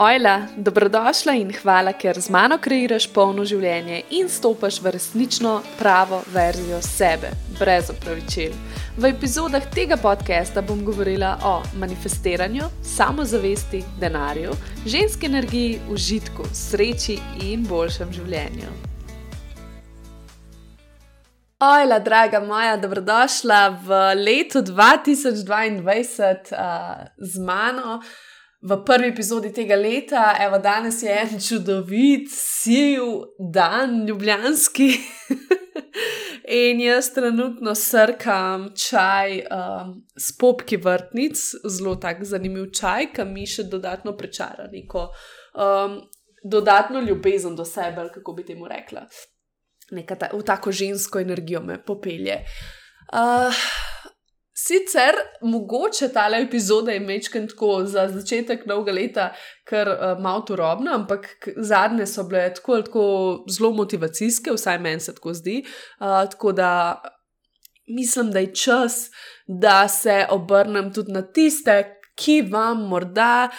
Ojla, dobrodošla in hvala, ker z mano kreiraš polno življenje in stopaš v resnično pravo verzijo sebe, brez opravičil. V epizodah tega podcasta bom govorila o manifestiranju, samozavesti, denarju, ženski energiji, užitku, sreči in boljšem življenju. Ojla, draga moja, dobrodošla v letu 2022 uh, z mano v prvi epizodi tega leta. Evo, danes je en čudovit, siv dan, ljubljanski. In jaz trenutno srkam čaj um, s popki vrtnic, zelo tak zanimiv čaj, ki mi še dodatno prečara neko um, dodatno ljubezen do sebe, kako bi temu rekla. Neka ta, v tako žensko energijo me popelje. Uh, Sicer mogoče ta epizoda je mečken tako za začetek novega leta, ker uh, malo turobna, ampak zadnje so bile tako tako zelo motivacijske, vsaj meni se tako zdi. Uh, tako da mislim, da je čas, da se obrnem tudi na tiste, ki vam morda.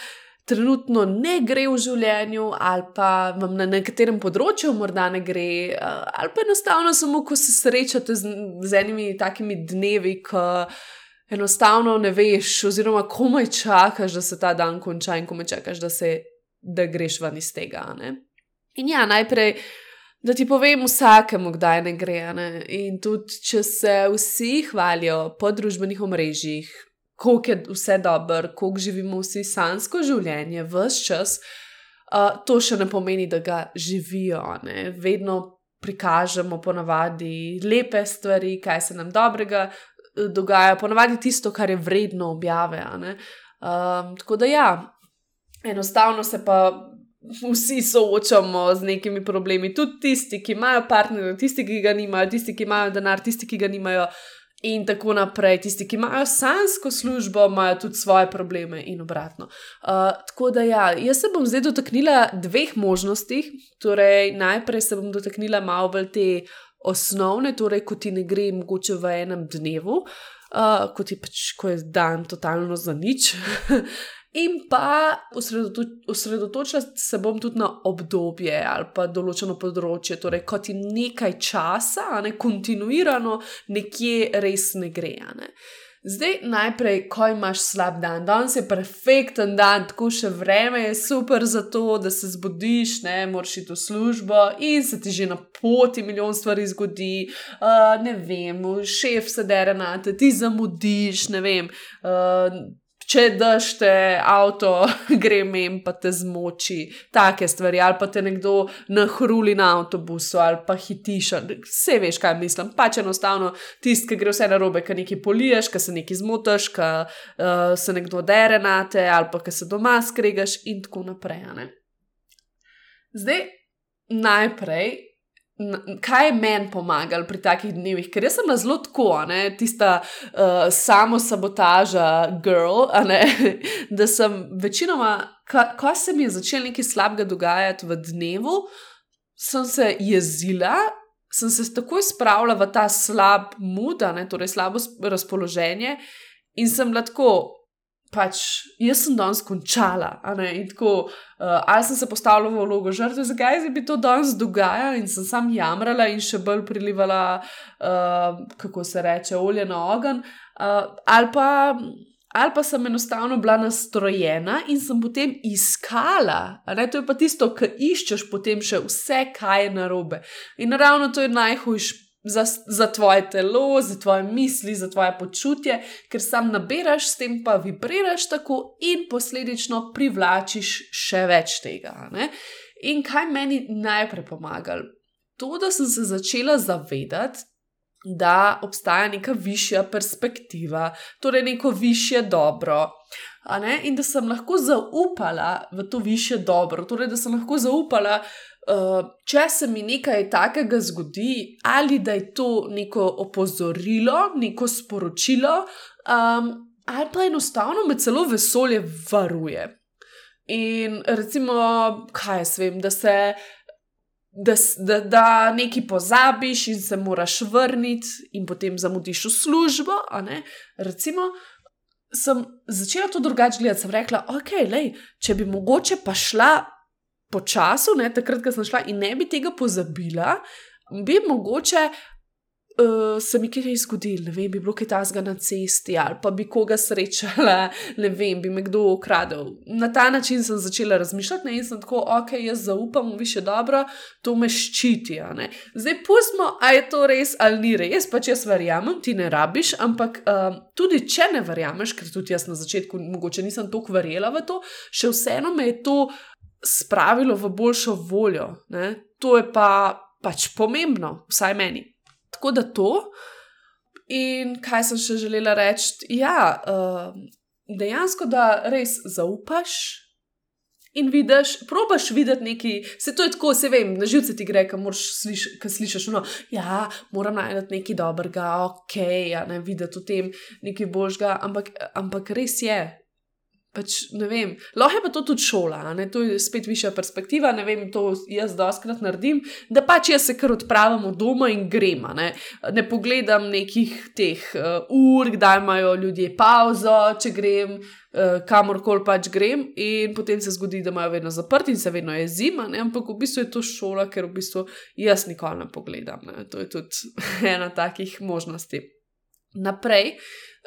Trenutno ne gre v življenju, ali pa vam na nekaterem področju morda ne gre, ali pa enostavno samo, ko se srečate z, z enimi takimi dnevi, ko enostavno ne veš, oziroma komaj čakaš, da se ta dan konča in komaj čakaš, da, se, da greš ven iz tega. Ne? In ja, najprej, da ti povem vsakemu, kdaj ne gre. Ne? In tudi, če se vsi hvalijo po družbenih omrežjih, koliko je vse dobro, koliko živimo vsi sansko življenje, vse čas. Uh, to še ne pomeni, da ga živijo. Ne? Vedno prikažemo ponavadi lepe stvari, kaj se nam dobrega dogaja, ponavadi tisto, kar je vredno objave. Um, tako da ja, enostavno se pa. Vsi soočamo z nekimi problemi, tudi tisti, ki imajo partnerja, tisti, ki ga nimajo, tisti, ki imajo denar, tisti, ki ga nimajo, in tako naprej. Tisti, ki imajo sansko službo, imajo tudi svoje probleme, in obratno. Uh, tako da, ja, jaz se bom zdaj dotaknila dveh možnosti. Torej, najprej se bom dotaknila malo bolj te osnovne, torej, ko ti ne gre, mogoče v enem dnevu, uh, ko ti pač, ko je dan totalno za nič. In pa osredotočila se bom tudi na obdobje ali pa določeno področje, torej kot ti nekaj časa, a ne kontinuirano, nekje res ne gre. Ne. Zdaj, najprej, ko imaš slab dan, danes je perfekten dan, tako še vreme je super za to, da se zbudiš, ne moreš iti v službo in se ti že na poti milijon stvari zgodi. Uh, ne vem, šef se dere na te, ti zamudiš, ne vem. Uh, če daš te avto, gre mem, pa te zmoči, take stvari, ali pa te nekdo nahruli na avtobusu, ali pa hitiš. Vse veš, kaj mislim. Pač enostavno tisti, ki gre vse na robe, ki nekaj poliješ, ki se nekaj zmotaš, ki uh, se nekdo dere na te, ali pa ki se doma skregaš in tako naprej. Zdaj, najprej kaj je meni pomagalo pri takih dnevih, ker jaz sem na zelo tako, ne, tista uh, samo sabotaža, girl, ne, da sem večinoma, ko se mi je začelo nekaj slabega dogajati v dnevu, sem se jezila. Sem se takoj spravila v ta slab mood, torej slabo razpoloženje, in sem lahko, pač jaz sem danes končala. Tako, uh, ali sem se postavila v vlogo žrtve, zakaj se bi to danes dogajalo in sem sam jamrala in še bolj prilivala, uh, kako se reče, olje na ogen. Uh, ali pa. Ali pa sem enostavno bila nastrojena in sem potem iskala, ne, to je pa tisto, kar iščeš, potem še vse, kaj je narobe. In ravno to je najhujši za, za tvoje telo, za tvoje misli, za tvoje počutje, ker sam nabiraš, s tem pa vibriraš tako in posledično privlačiš še več tega. Ne? In kaj meni najprej pomagalo? To, da sem se začela zavedati, da obstaja neka višja perspektiva, torej neko više dobro. In da sem lahko zaupala v to više dobro, torej da sem lahko zaupala, če se mi nekaj takega zgodi, ali da je to neko opozorilo, neko sporočilo, um, ali pa enostavno me celo vesolje varuje. In recimo, kaj jaz vem, da se. Da, da, da nekaj pozabiš in se moraš vrniti, in potem zamudiš v službo. Recimo, sem začela to drugače gledati. Sem rekla, ok, lej, če bi mogoče pa šla po času, ne, takrat, ko sem šla in ne bi tega pozabila, bi mogoče uh, se mi kaj zgodilo, ne vem, bi bilo kaj tasga na cesti ali pa bi koga srečala, ne vem, bi me kdo ukradel. Na ta način sem začela razmišljati ne, in sem tako, ok, jaz zaupam v više dobro, to me ščiti. Zdaj pustimo, a je to res ali ni res, pač jaz verjamem, ti ne rabiš, ampak uh, tudi če ne verjameš, ker tudi jaz na začetku mogoče nisem toliko verjela v to, še vseeno me je to. Spravilo v boljšo voljo, ne? to je pa pač pomembno, vsaj meni. Tako da to. In kaj sem še želela reči? Ja, uh, dejansko, da res zaupaš in vidiš, probaš videti nekaj, se to je tako, se vem, na živce ti gre, kaj sliš, slišiš. No, ja, moram najti nekaj dobrega, ok, ja, ne videti v tem nekaj božga, ampak, ampak res je, Pač, vem, lahko je pa to tudi šola, ne? to je spet višja perspektiva. Ne vem, to jaz doskrat naredim, da pač jaz se kar odpravim od doma in grem. Ne? ne pogledam nekih teh uh, ur, kdaj imajo ljudje pauzo, če grem, uh, kamorkoli pač grem, in potem se zgodi, da imajo vedno zaprt in se vedno je zima, ne? ampak v bistvu je to šola, ker v bistvu jaz nikoli ne pogledam. Ne? To je tudi ena takih možnosti. Naprej.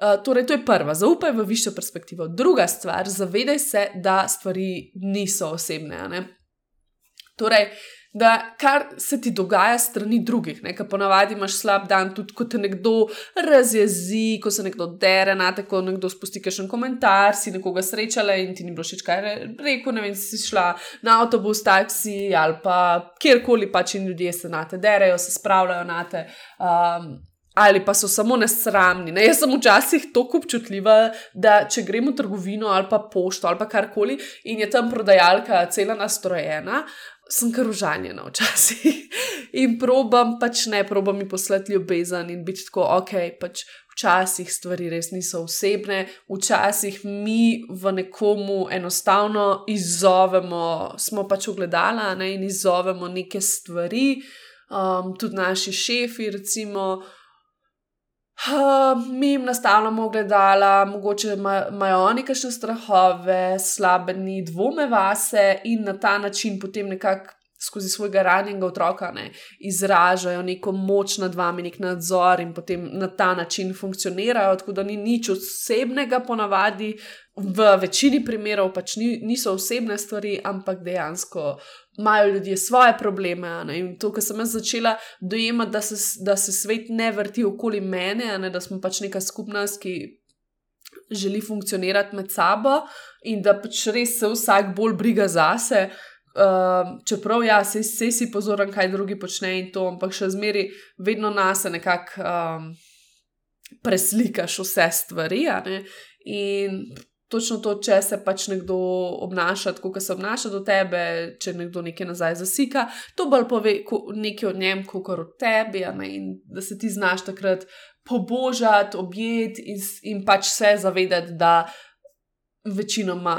Eh, torej, to je prva, zaupaj v višjo perspektivo. Druga stvar, zavedaj se, da stvari niso osebne. Torej, da kar se ti dogaja strani drugih, nekaj ponavadi imaš slab dan, tudi ko te nekdo razjezi, ko se nekdo dere na te, ko nekdo spusti še en komentar, si nekoga srečala in ti ni bilo všeč, kaj je rekel, ne vem, si šla na avtobus, taksi ali pa kjerkoli pač in ljudje se na te derejo, se spravljajo na te. Um, ali pa so samo nesramni. Ne? Jaz sem včasih tako občutljiva, da če gremo v trgovino ali pa pošto ali pa karkoli in je tam prodajalka cela nastrojena. Sem kar užaljena včasih in probam, pač ne, probam mi poslati ljubezen in biti tako, ok, pač včasih stvari res niso osebne, včasih mi v nekomu enostavno izzovemo, smo pač ogledala ne, in izzovemo neke stvari, um, tudi naši šefi, recimo. Uh, mi jim nastavljamo gledala, mogoče imajo oni kakšne strahove, slabe dni, dvome vase in na ta način potem nekako skozi svojega ranjenega otroka ne, izražajo neko moč nad vami, nek nadzor in potem na ta način funkcionirajo. Tako da ni nič osebnega, ponavadi v večini primerov pač ni, niso osebne stvari, ampak dejansko imajo ljudje svoje probleme. Ne? In to, kar sem jaz začela dojemati, da se, da se svet ne vrti okoli mene, ne? da smo pač neka skupnost, ki želi funkcionirati med sabo in da pač res se vsak bolj briga zase. Uh, čeprav, ja, se, se si pozoren, kaj drugi počnejo in to, ampak še zmeri vedno nas nekako um, preslikaš vse stvari. In točno to, če se pač nekdo obnaša tako, kot se obnaša do tebe, če nekdo nekaj nazaj zasika, to bolj pove nekaj o njem, kot o tebi, in da se ti znaš takrat pobožati, objeti in, in pač se zavedati, da večinoma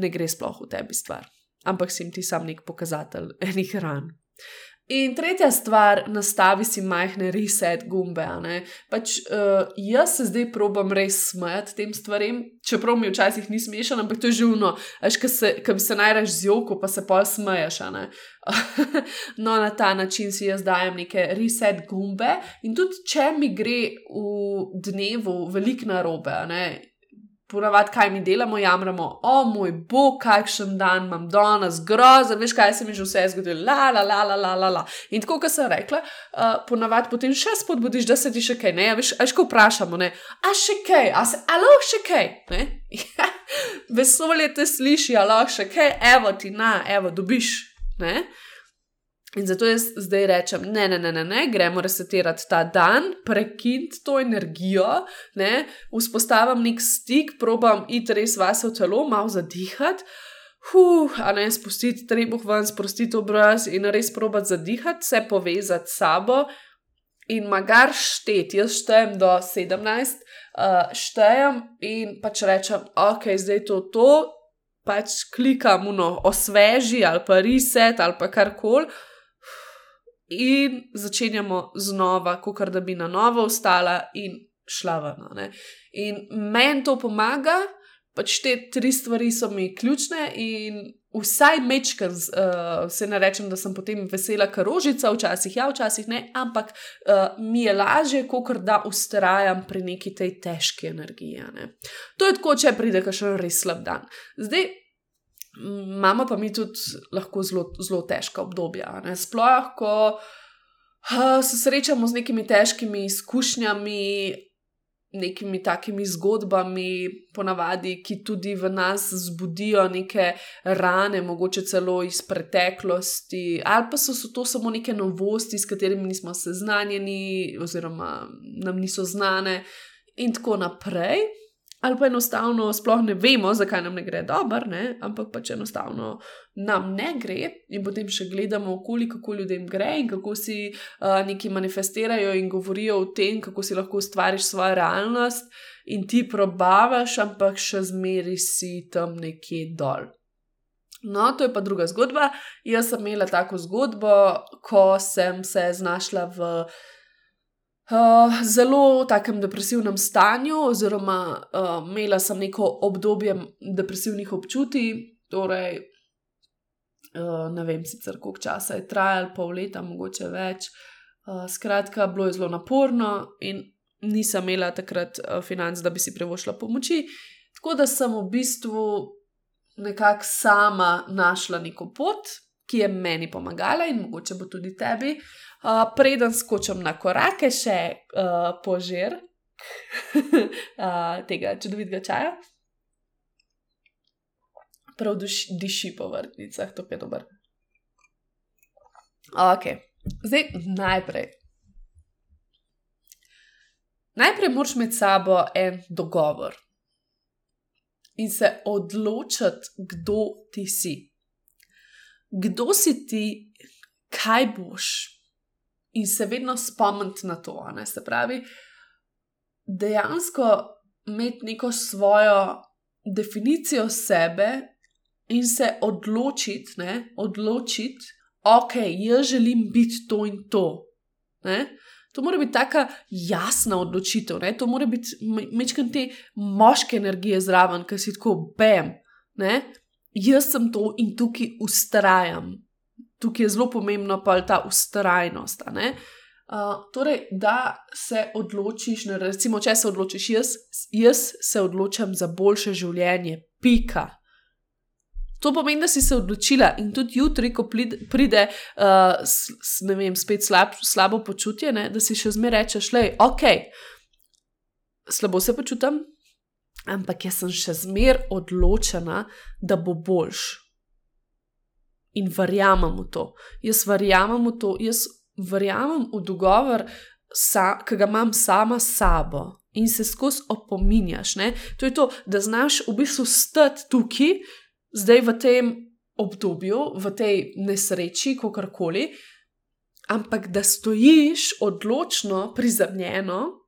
ne gre sploh v tebi stvar, ampak si jim ti sam nek pokazatelj enih ran. In tretja stvar, nastavi si majhne reset gumbe. Pač, uh, jaz se zdaj probam res smejati tem stvarem, čeprav mi včasih ni smešno, ampak to je živno, ki bi se najraž z joko, pa se pol smeješ. no, na ta način si jaz dajem neke reset gumbe. In tudi, če mi gre v dnevu veliko narobe, Ponavadi, kaj mi delamo, jamramo, o moj bog, kakšen dan imam danes, grozen, veš, kaj se mi že vse zgodilo, la, la, la, la, la, la, la. In tako, kot sem rekla, uh, ponavadi potem še spodbudiš, da se ti še kaj, ne, veš, až ko vprašamo, ne, a še kaj, a se, alo, še kaj, ne. Vesolje te sliši, alo, še kaj, evo ti, na, evo, dobiš, ne. In zato jaz zdaj rečem, ne, ne, ne, ne, ne gremo resetirati ta dan, prekiniti to energijo, ne, vzpostavim nek stik, probam iti res vas v telo, malo zadihati, huh, a ne spustiti trebuh ven, sprostiti obraz in res probati zadihati, se povezati s sabo in magar šteti. Jaz štejem do 17, uh, štejem in pač rečem, ok, zdaj to, to. Pač klikam, no, osveži ali pa reset ali pa karkoli, in začenjamo znova, kot da bi na novo vstala in šla ven. In meni to pomaga, pač te tri stvari so mi ključne in vsaj mečkam, uh, se ne rečem, da sem potem vesela, kar rožica, včasih ja, včasih ne, ampak uh, mi je lažje, kot da ustrajam pri neki tej težki energiji. Ne. To je tako, če pride še res slab dan. Zdaj. Imamo pa mi tudi lahko zelo, zelo težka obdobja. Sploh, ko uh, se srečamo z nekimi težkimi izkušnjami, nekimi takimi zgodbami, ponavadi, ki tudi v nas zbudijo neke rane, mogoče celo iz preteklosti, ali pa so, so to samo neke novosti, s katerimi nismo seznanjeni, oziroma nam niso znane, in tako naprej ali pa enostavno sploh ne vemo, zakaj nam ne gre dobro, ampak pač enostavno nam ne gre, in potem še gledamo, koliko ljudem gre in kako si uh, neki manifestirajo in govorijo o tem, kako si lahko ustvariš svojo realnost, in ti probavaš, ampak še zmeri si tam nekje dol. No, to je pa druga zgodba. Jaz sem imela tako zgodbo, ko sem se znašla v uh, zelo takem depresivnem stanju, oziroma uh, imela sem neko obdobje depresivnih občutij, torej uh, ne vem sicer koliko časa je trajalo, pol leta, mogoče več. Uh, skratka, bilo je zelo naporno in nisem imela takrat uh, financ, da bi si privošla pomoči. Tako da sem v bistvu nekako sama našla neko pot, ki je meni pomagala in mogoče bo tudi tebi. Uh, preden skočim na korake, še uh, požir uh, tega čudovitega čaja. Prav duši, diši po vrtnicah, to je dobro. Ok, zdaj najprej. Najprej moraš imeti sabo en dogovor in se odločiti, kdo ti si kdo si ti, kaj boš, in se vedno spomniti na to. Ne? Se pravi, dejansko imeti neko svojo definicijo sebe in se odločiti, odločiti, ok, jaz želim biti to in to. Ne? To mora biti tako jasna odločitev, ne? to mora biti mečkaj te moške energije zraven, ki si tako bam jaz sem to in tukaj ustrajam. Tukaj je zelo pomembno pa ta ustrajnost. Uh, torej, da se odločiš, ne, recimo, če se odločiš, jaz, jaz se odločam za boljše življenje, pika. To pomeni, da si se odločila in tudi jutri, ko pride, uh, s, s, ne vem, spet slab, slabo počutje, ne, da si še zmeraj rečeš, le, ok, slabo se počutim, ampak jaz sem še zmeraj odločena, da bo boljš. In verjamem v to. Jaz verjamem v to, jaz verjamem v dogovor, ki ga imam sama s sabo in se skozi opominjaš. Ne? To je to, da znaš v bistvu stati tukaj, zdaj v tem obdobju, v tej nesreči, kako koli, ampak da stojiš odločno, prizemljeno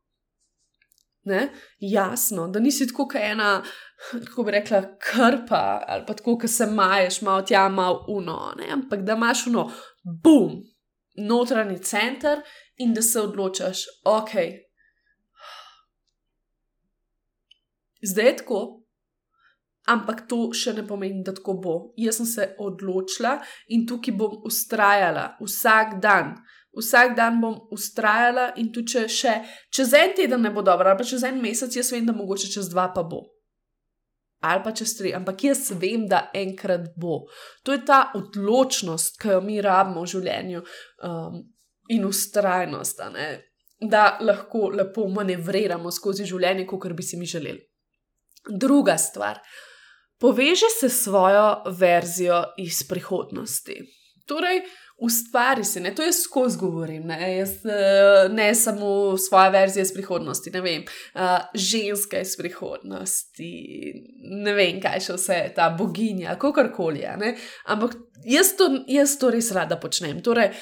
Ne? Jasno, da nisi tako kot ena, kako bi rekla, krpa ali pa tako, ki se maješ, malo tja, malo uno, ne? ampak da imaš uno, bum, notranji center in da se odločaš, ok. Zdaj je tako, ampak to še ne pomeni, da tako bo. Jaz sem se odločila in tukaj bom ustrajala vsak dan vsak dan bom ustrajala in tudi če še čez en teden ne bo dobro, ali pa čez en mesec, jaz vem, da mogoče čez dva pa bo. Ali pa čez tri, ampak jaz vem, da enkrat bo. To je ta odločnost, ki jo mi rabimo v življenju um, in ustrajnost, da lahko lepo manevriramo skozi življenje, kot bi si mi želeli. Druga stvar. Poveži se s svojo verzijo iz prihodnosti. Torej, ustvari si, ne? to jaz skozi govorim, ne? Jaz, eh, ne samo svoje verzije iz prihodnosti, ne vem, uh, ženska iz prihodnosti, ne vem, kaj še vse ta boginja, kako koli. Ampak jaz to, jaz to res rada počnem. Torej,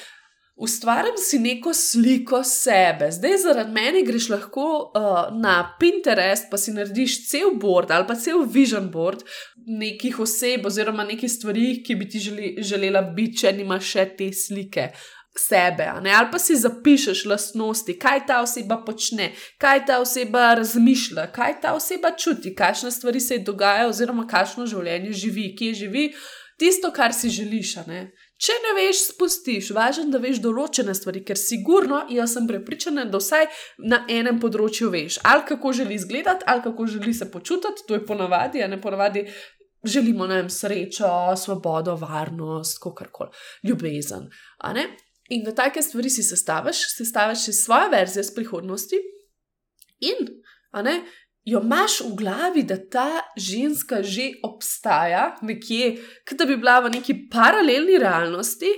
ustvarjam si neko sliko sebe. Zdaj, zaradi mene greš lahko uh, na Pinterest, pa si narediš cel board ali pa cel vision board nekih oseb oziroma nekih stvari, ki bi ti želi, želela biti, če nimaš še te slike. sebe, ali pa si zapišeš lastnosti, kaj ta oseba počne, kaj ta oseba razmišlja, kaj ta oseba čuti, kakšne stvari se ji dogajajo, oziroma kakšno življenje živi, kje živi, tisto, kar si želiš. Ne? Če ne veš, spustiš, važno, da veš določene stvari, ker sigurno, jaz sem prepričana, da vsaj na enem področju veš, ali kako želi izgledati, ali kako želi se počutiti, to je ponavadi, a ne ponavadi. Želimo nam srečo, svobodo, varnost, kako koli, ljubezen. In da take stvari si sestaviš, sestaviš si svojo verzijo iz prihodnosti in ne, jo imaš v glavi, da ta ženska že obstaja nekje, kot da bi bila v neki paralelni realnosti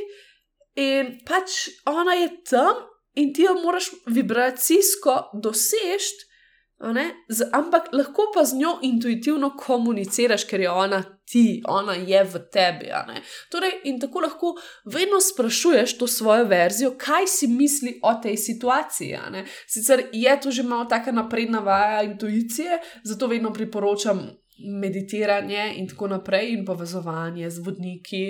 in pač ona je tam in ti jo moraš vibracijsko doseči. Z, ampak lahko pa z njo intuitivno komuniciraš, ker je ona ti, ona je v tebi. Torej, in tako lahko vedno sprašuješ to svojo verzijo, kaj si misli o tej situaciji. Sicer je to že malo tako napredna vaja intuicije, zato vedno priporočam meditiranje in tako naprej, in povezovanje z vodniki.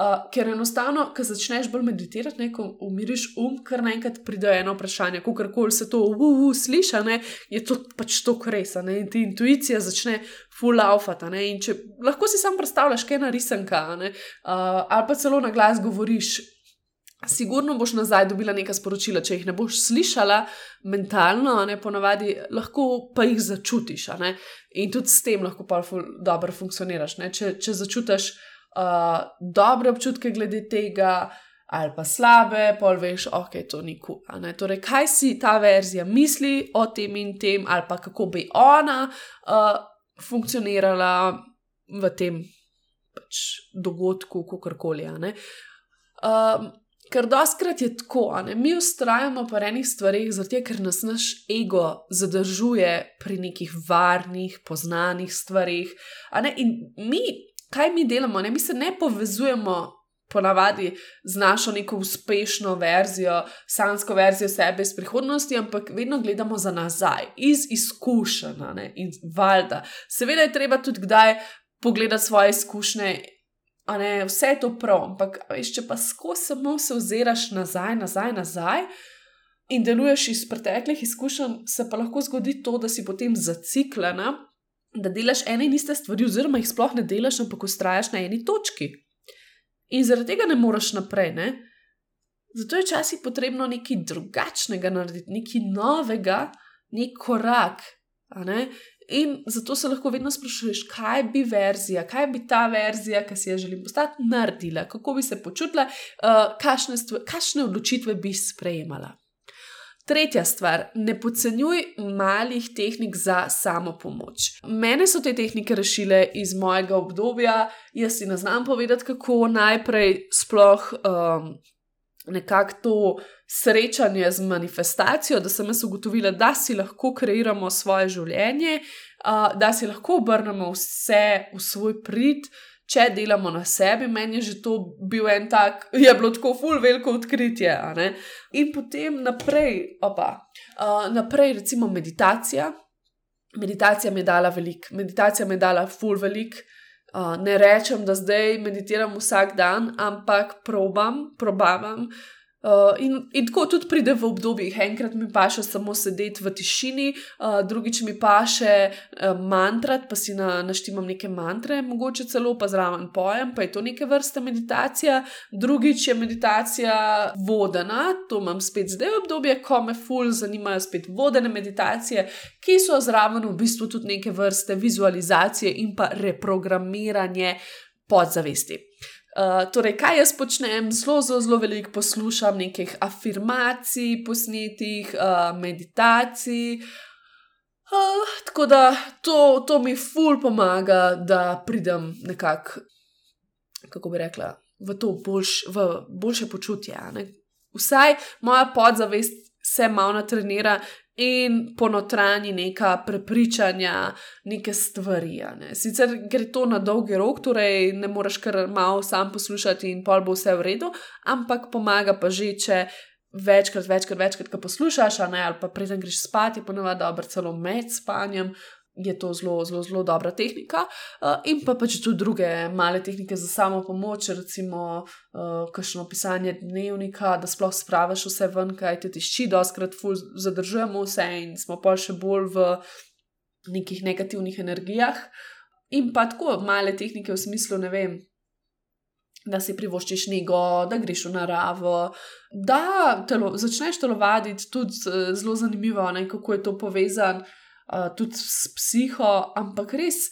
Uh, ker enostavno, ko začneš bolj meditirati, ne, ko umiriš um, kar naenkrat pride eno vprašanje, kako koli se to uu, uu, sliša, ne, je to pač to kresa. Ne, in ti intuicija začne full aufata. Lahko si sam predstavljaš, kaj je narisanka, ne, uh, ali pa celo na glas govoriš. Sigurno boš nazaj dobila neka sporočila, če jih ne boš slišala mentalno, ne ponavadi, lahko pa jih začutiš. In tudi s tem lahko pa dobro funkcioniraš. Če, če začutiš uh, dobre občutke glede tega, ali pa slabe, pol veš, ok, to ni kul. Cool, torej, kaj si ta verzija misli o tem in tem, ali pa kako bi ona uh, funkcionirala v tem pač, dogodku, kako koli. Um, ker doskrat je tako, ne? mi ustrajamo po enih stvarih, zato ker nas naš ego zadržuje pri nekih varnih, poznanih stvarih. In mi kaj mi delamo? Ne? Mi se ne povezujemo ponavadi z našo neko uspešno verzijo, sansko verzijo sebe iz prihodnosti, ampak vedno gledamo za nazaj, iz izkušenj in valjda. Seveda je treba tudi kdaj pogledati svoje izkušnje. Ne, vse je to prav, ampak veš, če pa skozi samo se oziraš nazaj, nazaj, nazaj in deluješ iz preteklih izkušenj, se pa lahko zgodi to, da si potem zaciklena da delaš ene in iste stvari, oziroma jih sploh ne delaš, ampak ustrajaš na eni točki. In zaradi tega ne moreš naprej. Ne? Zato je včasih potrebno nekaj drugačnega narediti, nekaj novega, nek korak. Ne? In zato se lahko vedno sprašuješ, kaj bi verzija, kaj bi ta verzija, ki si jo želim postati, naredila, kako bi se počutila, uh, kakšne odločitve bi sprejemala. Tretja stvar, ne podcenjuj malih tehnik za samo pomoč. Mene so te tehnike rešile iz mojega obdobja, jaz si ne znam povedati, kako najprej sploh um, nekako to srečanje z manifestacijo, da sem jaz ugotovila, da si lahko kreiramo svoje življenje, uh, da si lahko obrnemo vse v svoj prid če delamo na sebi, meni je že to bil en tak, je bilo tako ful veliko odkritje. In potem naprej, opa, uh, naprej recimo meditacija. Meditacija mi je dala veliko, meditacija mi je dala ful veliko. Uh, ne rečem, da zdaj meditiram vsak dan, ampak probam, probavam. Uh, in, in tako tudi pride v obdobjih. Enkrat mi paše samo sedeti v tišini, uh, drugič mi paše uh, mantrat, pa si na, naštimam neke mantre, mogoče celo pa zraven pojem, pa je to neke vrste meditacija. Drugič je meditacija vodena, to imam spet zdaj obdobje, ko me ful zanimajo spet vodene meditacije, ki so zraven v bistvu tudi neke vrste vizualizacije in pa reprogramiranje podzavesti. Uh, torej, kaj jaz počnem? Zelo, zelo, zelo veliko poslušam nekih afirmacij, posnetih, uh, meditacij. Uh, tako da to, to mi ful pomaga, da pridem nekako, kako bi rekla, v to boljš, v boljše počutje. Vsaj moja podzavest se malo natrenira in ponotrani neka prepričanja, neke stvari. Ne. Sicer gre to na dolgi rok, torej ne moreš kar malo sam poslušati in pol bo vse v redu, ampak pomaga pa že, če večkrat, večkrat, večkrat, poslušaš, ne, ali pa preden greš spat, je ponovadi dobro celo med spanjem. Je to zelo, zelo, zelo dobra tehnika. Uh, in pa pač tudi druge male tehnike za samo pomoč, recimo uh, kakšno pisanje dnevnika, da sploh spraviš vse ven, kaj ti tišči, doskrat zadržujemo vse in smo pa še bolj v nekih negativnih energijah. In pa tako male tehnike v smislu, ne vem. Da si privoščiš nego, da greš v naravo, da telo, začneš telovaditi, tudi zelo zanimivo, ne, kako je to povezano uh, tudi s psiho, ampak res,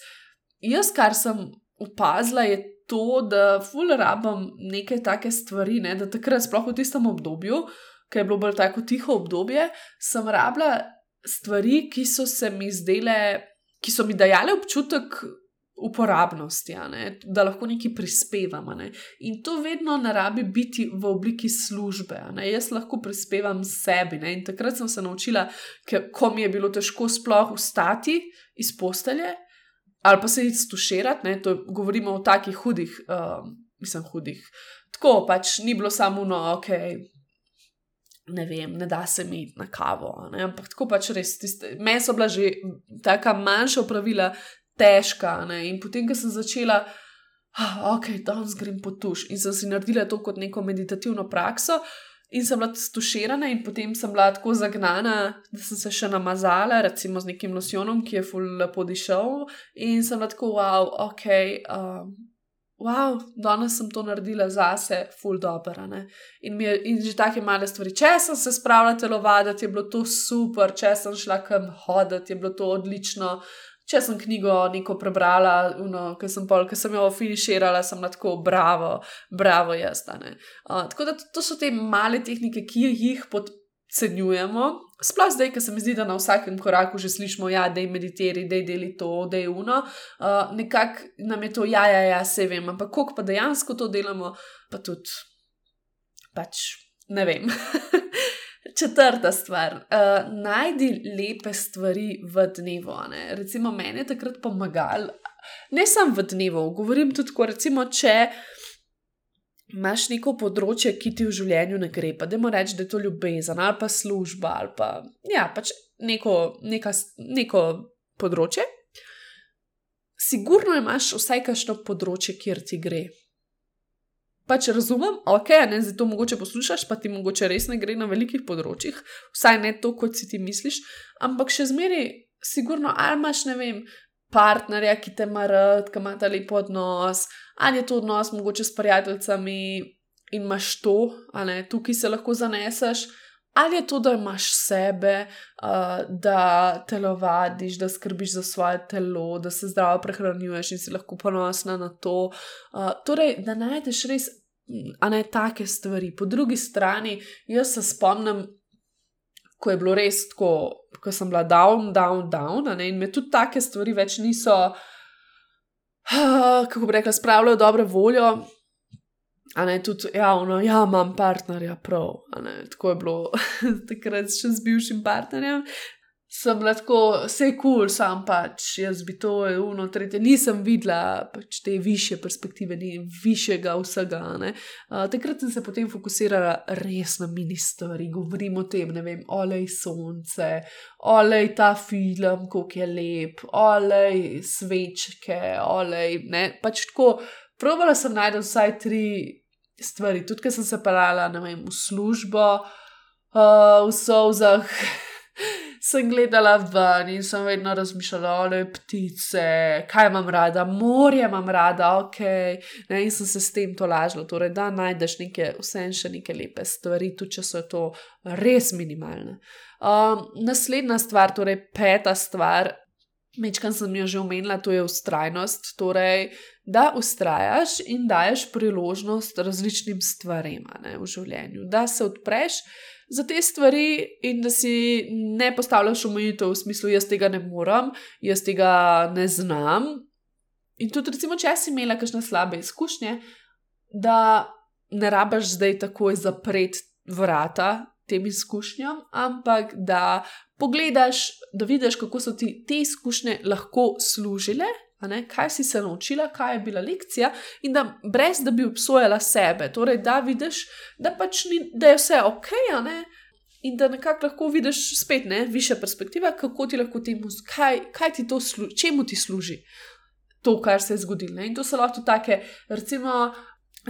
jaz, kar sem opazila, je to, da ful rabim neke take stvari, ne, da takrat, sploh v tistem obdobju, ki je bilo bolj tako tiho obdobje, sem rabila stvari, ki so se mi zdele, ki so mi dajale občutek uporabnosti, da lahko nekaj prispevamo. Ne? In to vedno ne rabi biti v obliki službe. Jaz lahko prispevam sebi. Ne? In takrat sem se naučila, ko mi je bilo težko sploh vstati iz postelje ali pa se jih stuširati. To govorimo o takih hudih, uh, mislim, hudih. Tako pač ni bilo samo no, ok. Ne vem, ne da se mi na kavo, ne? ampak tako pač res. Meni so bila že tako manjša pravila, težka. Ne? In potem, ko sem začela, ah, ok, danes grem po tuš in sem si naredila to kot neko meditativno prakso. In sem bila stuširana, in potem sem bila tako zagnana, da sem se še namazala, recimo z nekim losjonom, ki je ful lepo dišel. In sem bila tako, wow, ok, um, wow, danes sem to naredila zase, ful dobro. In, je, in že take male stvari. Če sem se spravila telovaditi, je bilo to super, če sem šla kam hoditi, je bilo to odlično če sem knjigo neko prebrala, ki sem, sem jo finiširala, sem lahko bravo, bravo jaz. Uh, tako da to so te male tehnike, ki jih podcenjujemo. Sploh zdaj, ki se mi zdi, da na vsakem koraku že slišimo, ja, da je mediteri, da je deli to, da je uno. Uh, Nekako nam je to, ja, ja, ja, se vem, ampak koliko pa dejansko to delamo, pa tudi, pač ne vem. Četrta stvar, uh, najdi lepe stvari v dnevu. Ne? Recimo, meni je takrat pomagal, ne samo v dnevu, govorim tudi, ko, recimo, če imaš neko področje, ki ti v življenju ne gre, pa da moraš reči, da je to ljubezen ali pa služba ali pa ja, pač neko, neka, neko področje. Sigurno imaš vsaj kakšno področje, kjer ti gre pač razumem, ok, ne zdaj to mogoče poslušaš, pa ti mogoče res ne gre na velikih področjih, vsaj ne to, kot si ti misliš, ampak še zmeraj, sigurno, ali imaš, ne vem, partnerja, ki te mara, ki ima ta lep odnos, ali je to odnos mogoče s prijateljicami in imaš to, ali tukaj se lahko zaneseš. Ali je to, da imaš sebe, uh, da telovadiš, da skrbiš za svoje telo, da se zdravo prehranjuješ in si lahko ponosna na to. Uh, torej, da najdeš res a ne take stvari. Po drugi strani, jaz se spomnim, ko je bilo res tako, ko sem bila down, down, down, ne, in me tudi take stvari več niso, uh, kako bi rekla, spravljalo dobro voljo. A ne tudi javno, ja, imam partnerja, prav. Tako je bilo takrat še z bivšim partnerjem sem lahko vse kul, cool, sam pač jaz bi to uno, tretje, nisem videla pač te više perspektive, ni višjega vsega. Uh, takrat sem se potem fokusirala res na mini stvari, govorim o tem, ne vem, olej sonce, olej ta film, kako je lep, olej svečke, olej, ne, pač tako. Probala sem najti vsaj tri stvari, tudi ker sem se pelala, vem, v službo, uh, v sozah sem gledala ven in sem vedno razmišljala, le ptice, kaj imam rada, morje imam rada, ok. Ne, in sem se s tem to lažila, torej, da najdeš neke, vse en še neke lepe stvari, tudi če so to res minimalne. Um, naslednja stvar, torej peta stvar. Mečkam sem jo že omenila, to je ustrajnost, torej, da ustrajaš in daješ priložnost različnim stvarem v življenju, da se odpreš za te stvari in da si ne postavljaš omejitev v smislu, jaz tega ne morem, jaz tega ne znam. In tudi, recimo, če si imela kakšne slabe izkušnje, da ne rabaš zdaj takoj zapreti vrata tem izkušnjam, ampak da pogledaš, da vidiš, kako so ti te izkušnje lahko služile ne, kaj si se naučila, kaj je bila lekcija, in da brez da bi obsojala sebe, torej da vidiš, da pač ni, da je vse ok, in da nekako lahko vidiš spet ne, više perspektive, kako ti lahko temu, kaj, kaj ti to služi, čemu ti služi to, kar se je zgodilo. In to so lahko take, recimo.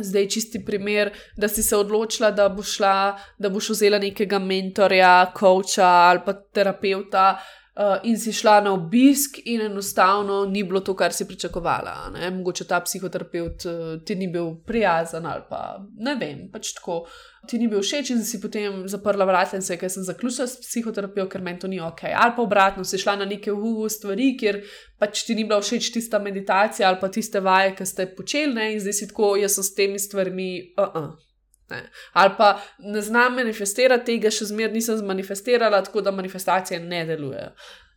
Zdaj, čisti primer, da si se odločila, da boš šla, da boš vzela nekega mentorja, coacha ali pa terapeuta, uh, in si šla na obisk, in enostavno ni bilo to, kar si pričakovala. Ne? Mogoče ta psihoterapeut uh, ti ni bil prijazen ali pa ne vem, pač tako. Ti ni bil všeč in si potem zaprla vrata in se je, ker sem zaključila s psihoterapeutom, ker meni to ni ok. Ali pa obratno, si šla na neke uvu stvari, kjer pač ti ni bila všeč tista meditacija ali pa tiste vaje, ki ste počeli, ne? in zdaj si tako, jaz sem s temi stvarmi. Uh -uh. Ne. Ali pa ne znam manifestirati tega, še zmeraj nisem zmanifestirala, tako da manifestacije ne delujejo.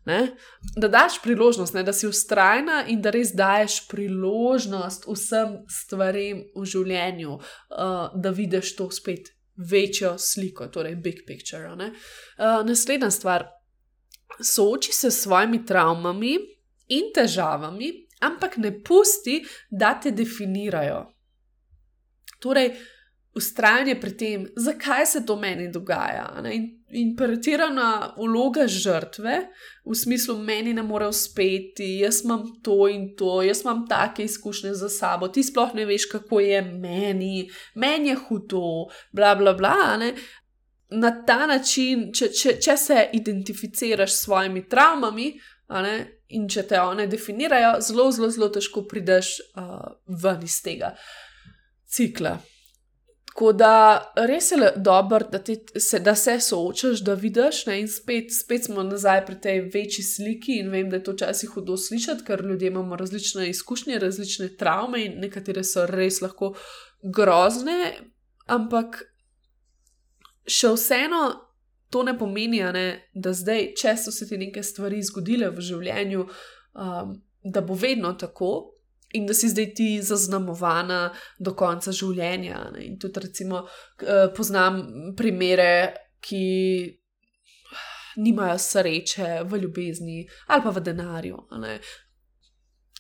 Ne? Da daš priložnost, ne? da si ustrajna in da res daješ priložnost vsem stvarem v življenju, uh, da vidiš to spet večjo sliko, torej big picture. Uh, naslednja stvar. Sooči se s svojimi travmami in težavami, ampak ne pusti, da te definirajo. Torej, ustrajanje pri tem, zakaj se to meni dogaja. Ne? In, in pretirana vloga žrtve, v smislu, meni ne more uspeti, jaz imam to in to, jaz imam take izkušnje za sabo, ti sploh ne veš, kako je meni, meni je hudo, bla bla bla. Ne? Na ta način, če, če, če se identificiraš s svojimi travmami in če te one definirajo, zelo, zelo, zelo težko prideš uh, ven iz tega cikla. Tako da res je dobro, da, da se soočaš, da vidiš. Ne? In spet, spet smo nazaj pri tej večji sliki. In vem, da je to včasih hudo slišati, ker ljudje imamo različne izkušnje, različne travme in nekatere so res lahko grozne. Ampak še vseeno to ne pomeni, ne, da zdaj, če so se ti neke stvari zgodile v življenju, um, da bo vedno tako in da si zdaj ti zaznamovana do konca življenja. Ne? In tudi, recimo, eh, poznam primere, ki nimajo sreče v ljubezni ali pa v denarju.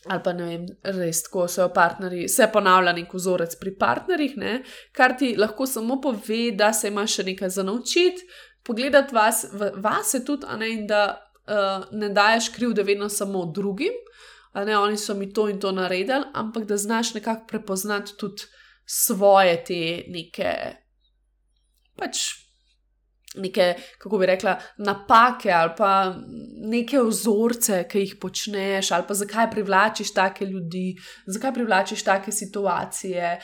Ali pa ne vem, res tako so partnerji, se ponavlja nek vzorec pri partnerjih, ne? kar ti lahko samo pove, da se imaš še nekaj za naučiti, pogledati vas, vas je tudi, ne? in da uh, ne daješ krivde vedno samo drugim, ne, oni so mi to in to naredili, ampak da znaš nekako prepoznati tudi svoje te neke, pač neke, kako bi rekla, napake ali pa neke vzorce, ki jih počneš, ali pa zakaj privlačiš take ljudi, zakaj privlačiš take situacije.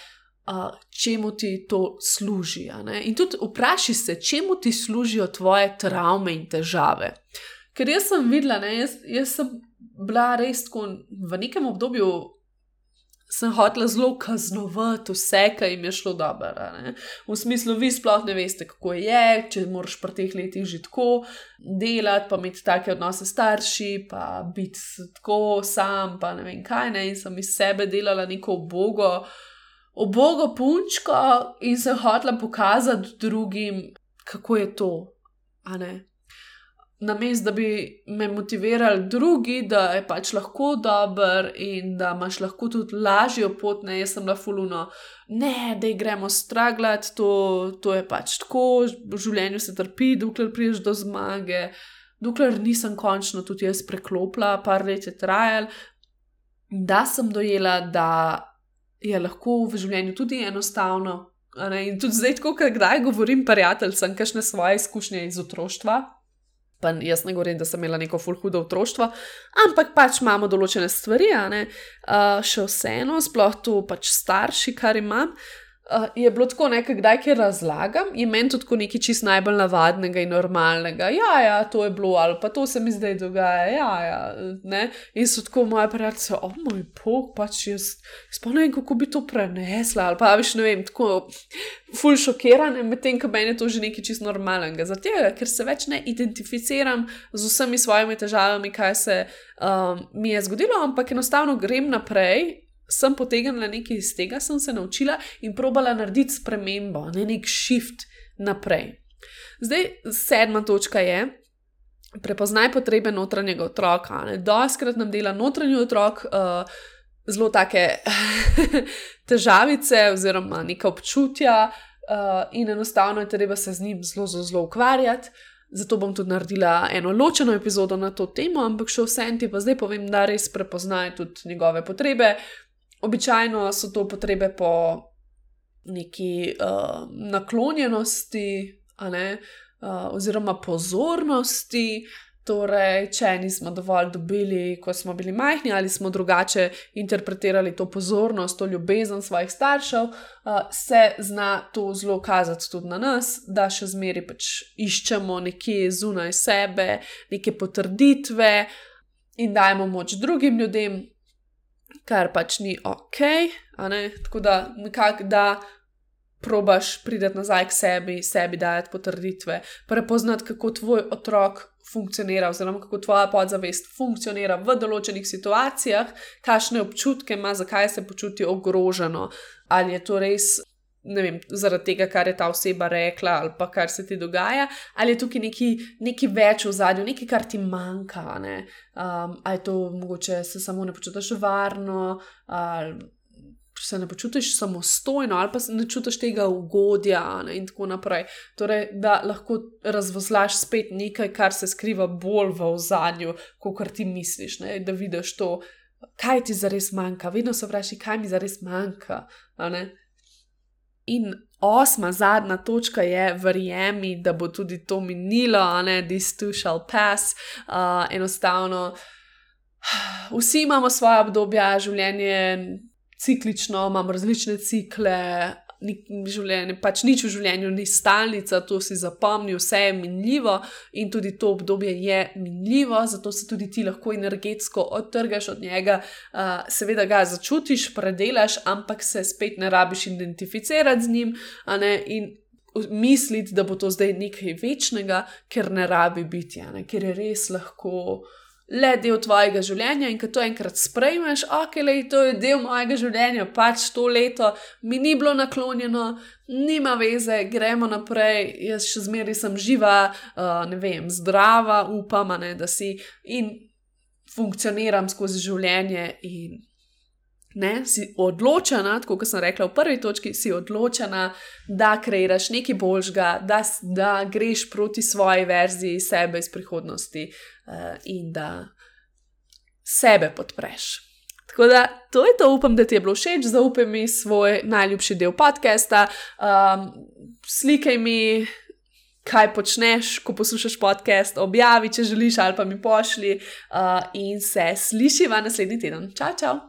Uh, čemu ti to služi? In tudi vprašaj se, čemu ti služijo tvoje travme in težave. Ker jaz sem videla, ne, jaz, jaz sem bila res tako v nekem obdobju. Sem hotela zelo kaznovati vse, kar jim je šlo dobro. V smislu, vi sploh ne veste, kako je, če moraš pri teh letih že tako delati, pa imeti take odnose s starši, pa biti tako sam, pa ne vem kaj. Ne? In sem iz sebe delala neko obogo, obogo punčko in sem hotela pokazati drugim, kako je to na mestu, da bi me motivirali drugi, da je pač lahko dober in da imaš lahko tudi lažjo pot, ne, jaz sem la fuluno, ne, da gremo straglat, to, to je pač tako, v življenju se trpi, dokler priješ do zmage, dokler nisem končno tudi jaz preklopila, par let je trajal, da sem dojela, da je lahko v življenju tudi enostavno. In tudi zdaj, ko kdaj govorim prijateljem, kakšne svoje izkušnje iz otroštva, Pa jaz ne govorim, da sem imela neko fulhudo otroštvo, ampak pač imamo določene stvari, ne, uh, še vseeno, sploh tu pač starši, kar imam. Uh, je bilo tako nekaj, kdaj kaj razlagam, je meni to nekaj čist najbolj navadnega in normalnega. Ja, ja, to je bilo, ali pa to se mi zdaj dogaja. Ja, ja, ne. In so tako moje prijatelje, o oh, moj bog, pač jaz spomnim, kako bi to prenesla. Ali pa več ne vem, tako ful šokirane, medtem ko meni je to že nekaj čist normalnega. Zato, ker se več ne identificiram z vsemi svojimi težavami, kaj se um, mi je zgodilo, ampak enostavno grem naprej sem potegnila nekaj iz tega, sem se naučila in probala narediti spremembo, ne nek shift naprej. Zdaj, sedma točka je. Prepoznaj potrebe notranjega otroka. Doskrat nam dela notranji otrok uh, zelo take težavice, oziroma neka občutja, uh, in enostavno je treba se z njim zelo, zelo, zelo ukvarjati. Zato bom tudi naredila eno ločeno epizodo na to temo, ampak še vse en ti pa zdaj povem, da res prepoznaj tudi njegove potrebe. Običajno so to potrebe po neki uh, naklonjenosti, uh, oziroma pozornosti, Torej, če nismo dovolj dobili, ko smo bili majhni, ali smo drugače interpretirali to pozornost, to ljubezen svojih staršev, uh, se zna to zelo kazati tudi na nas, da še zmeraj pač iščemo nekje zunaj sebe, neke potrditve in dajemo moč drugim ljudem, kar pač ni ok. Tako da, nekako da probaš priti nazaj k sebi, sebi dajati potrditve, prepoznati, kako tvoj otrok funkcionira, oziroma kako tvoja podzavest funkcionira v določenih situacijah, kakšne občutke ima, zakaj se počuti ogroženo, ali je to res. Ne vem, zaradi tega, kar je ta oseba rekla, ali pa kar se ti dogaja, ali je tukaj nekaj več v zadju, nekaj, kar ti manjka. Um, ali je to mogoče se samo ne počutiš varno, ali se ne počutiš samostojno, ali pa ne čutiš tega ugodja, ne, in tako naprej. Torej, da lahko razvozlaš spet nekaj, kar se skriva bolj v ozadju, kot ti misliš, ne, da vidiš to, kaj ti zares manjka. Vedno se vprašaj, kaj mi zares manjka. In osma, zadnja točka je, verjemi, da bo tudi to minilo, a ne, this too shall pass. Uh, enostavno, vsi imamo svoje obdobja, življenje ciklično, imam različne cikle, življenje, pač nič v življenju ni stalnica, to si zapomni, vse je minljivo in tudi to obdobje je minljivo, zato se tudi ti lahko energetsko odtrgaš od njega, uh, seveda ga začutiš, predelaš, ampak se spet ne rabiš identificirati z njim in misliti, da bo to zdaj nekaj večnega, ker ne rabi biti, ker je res lahko le del tvojega življenja in ko to enkrat sprejmeš, ok, le to je del mojega življenja, pač to leto mi ni bilo naklonjeno, nima veze, gremo naprej, jaz še zmeraj sem živa, uh, ne vem, zdrava, upam, ne, da si in funkcioniram skozi življenje in ne, si odločena, tako kot sem rekla v prvi točki, si odločena, da kreiraš nekaj boljšega, da, da greš proti svoji verziji sebe iz prihodnosti. uh, in da sebe podpreš. Tako da to je to, upam, da ti je bilo všeč, zaupaj mi svoj najljubši del podcasta, um, slikaj mi. Kaj počneš, ko poslušaš podcast, objavi, če želiš, ali pa mi pošli, uh, in se slišiva naslednji teden. Čau, čau!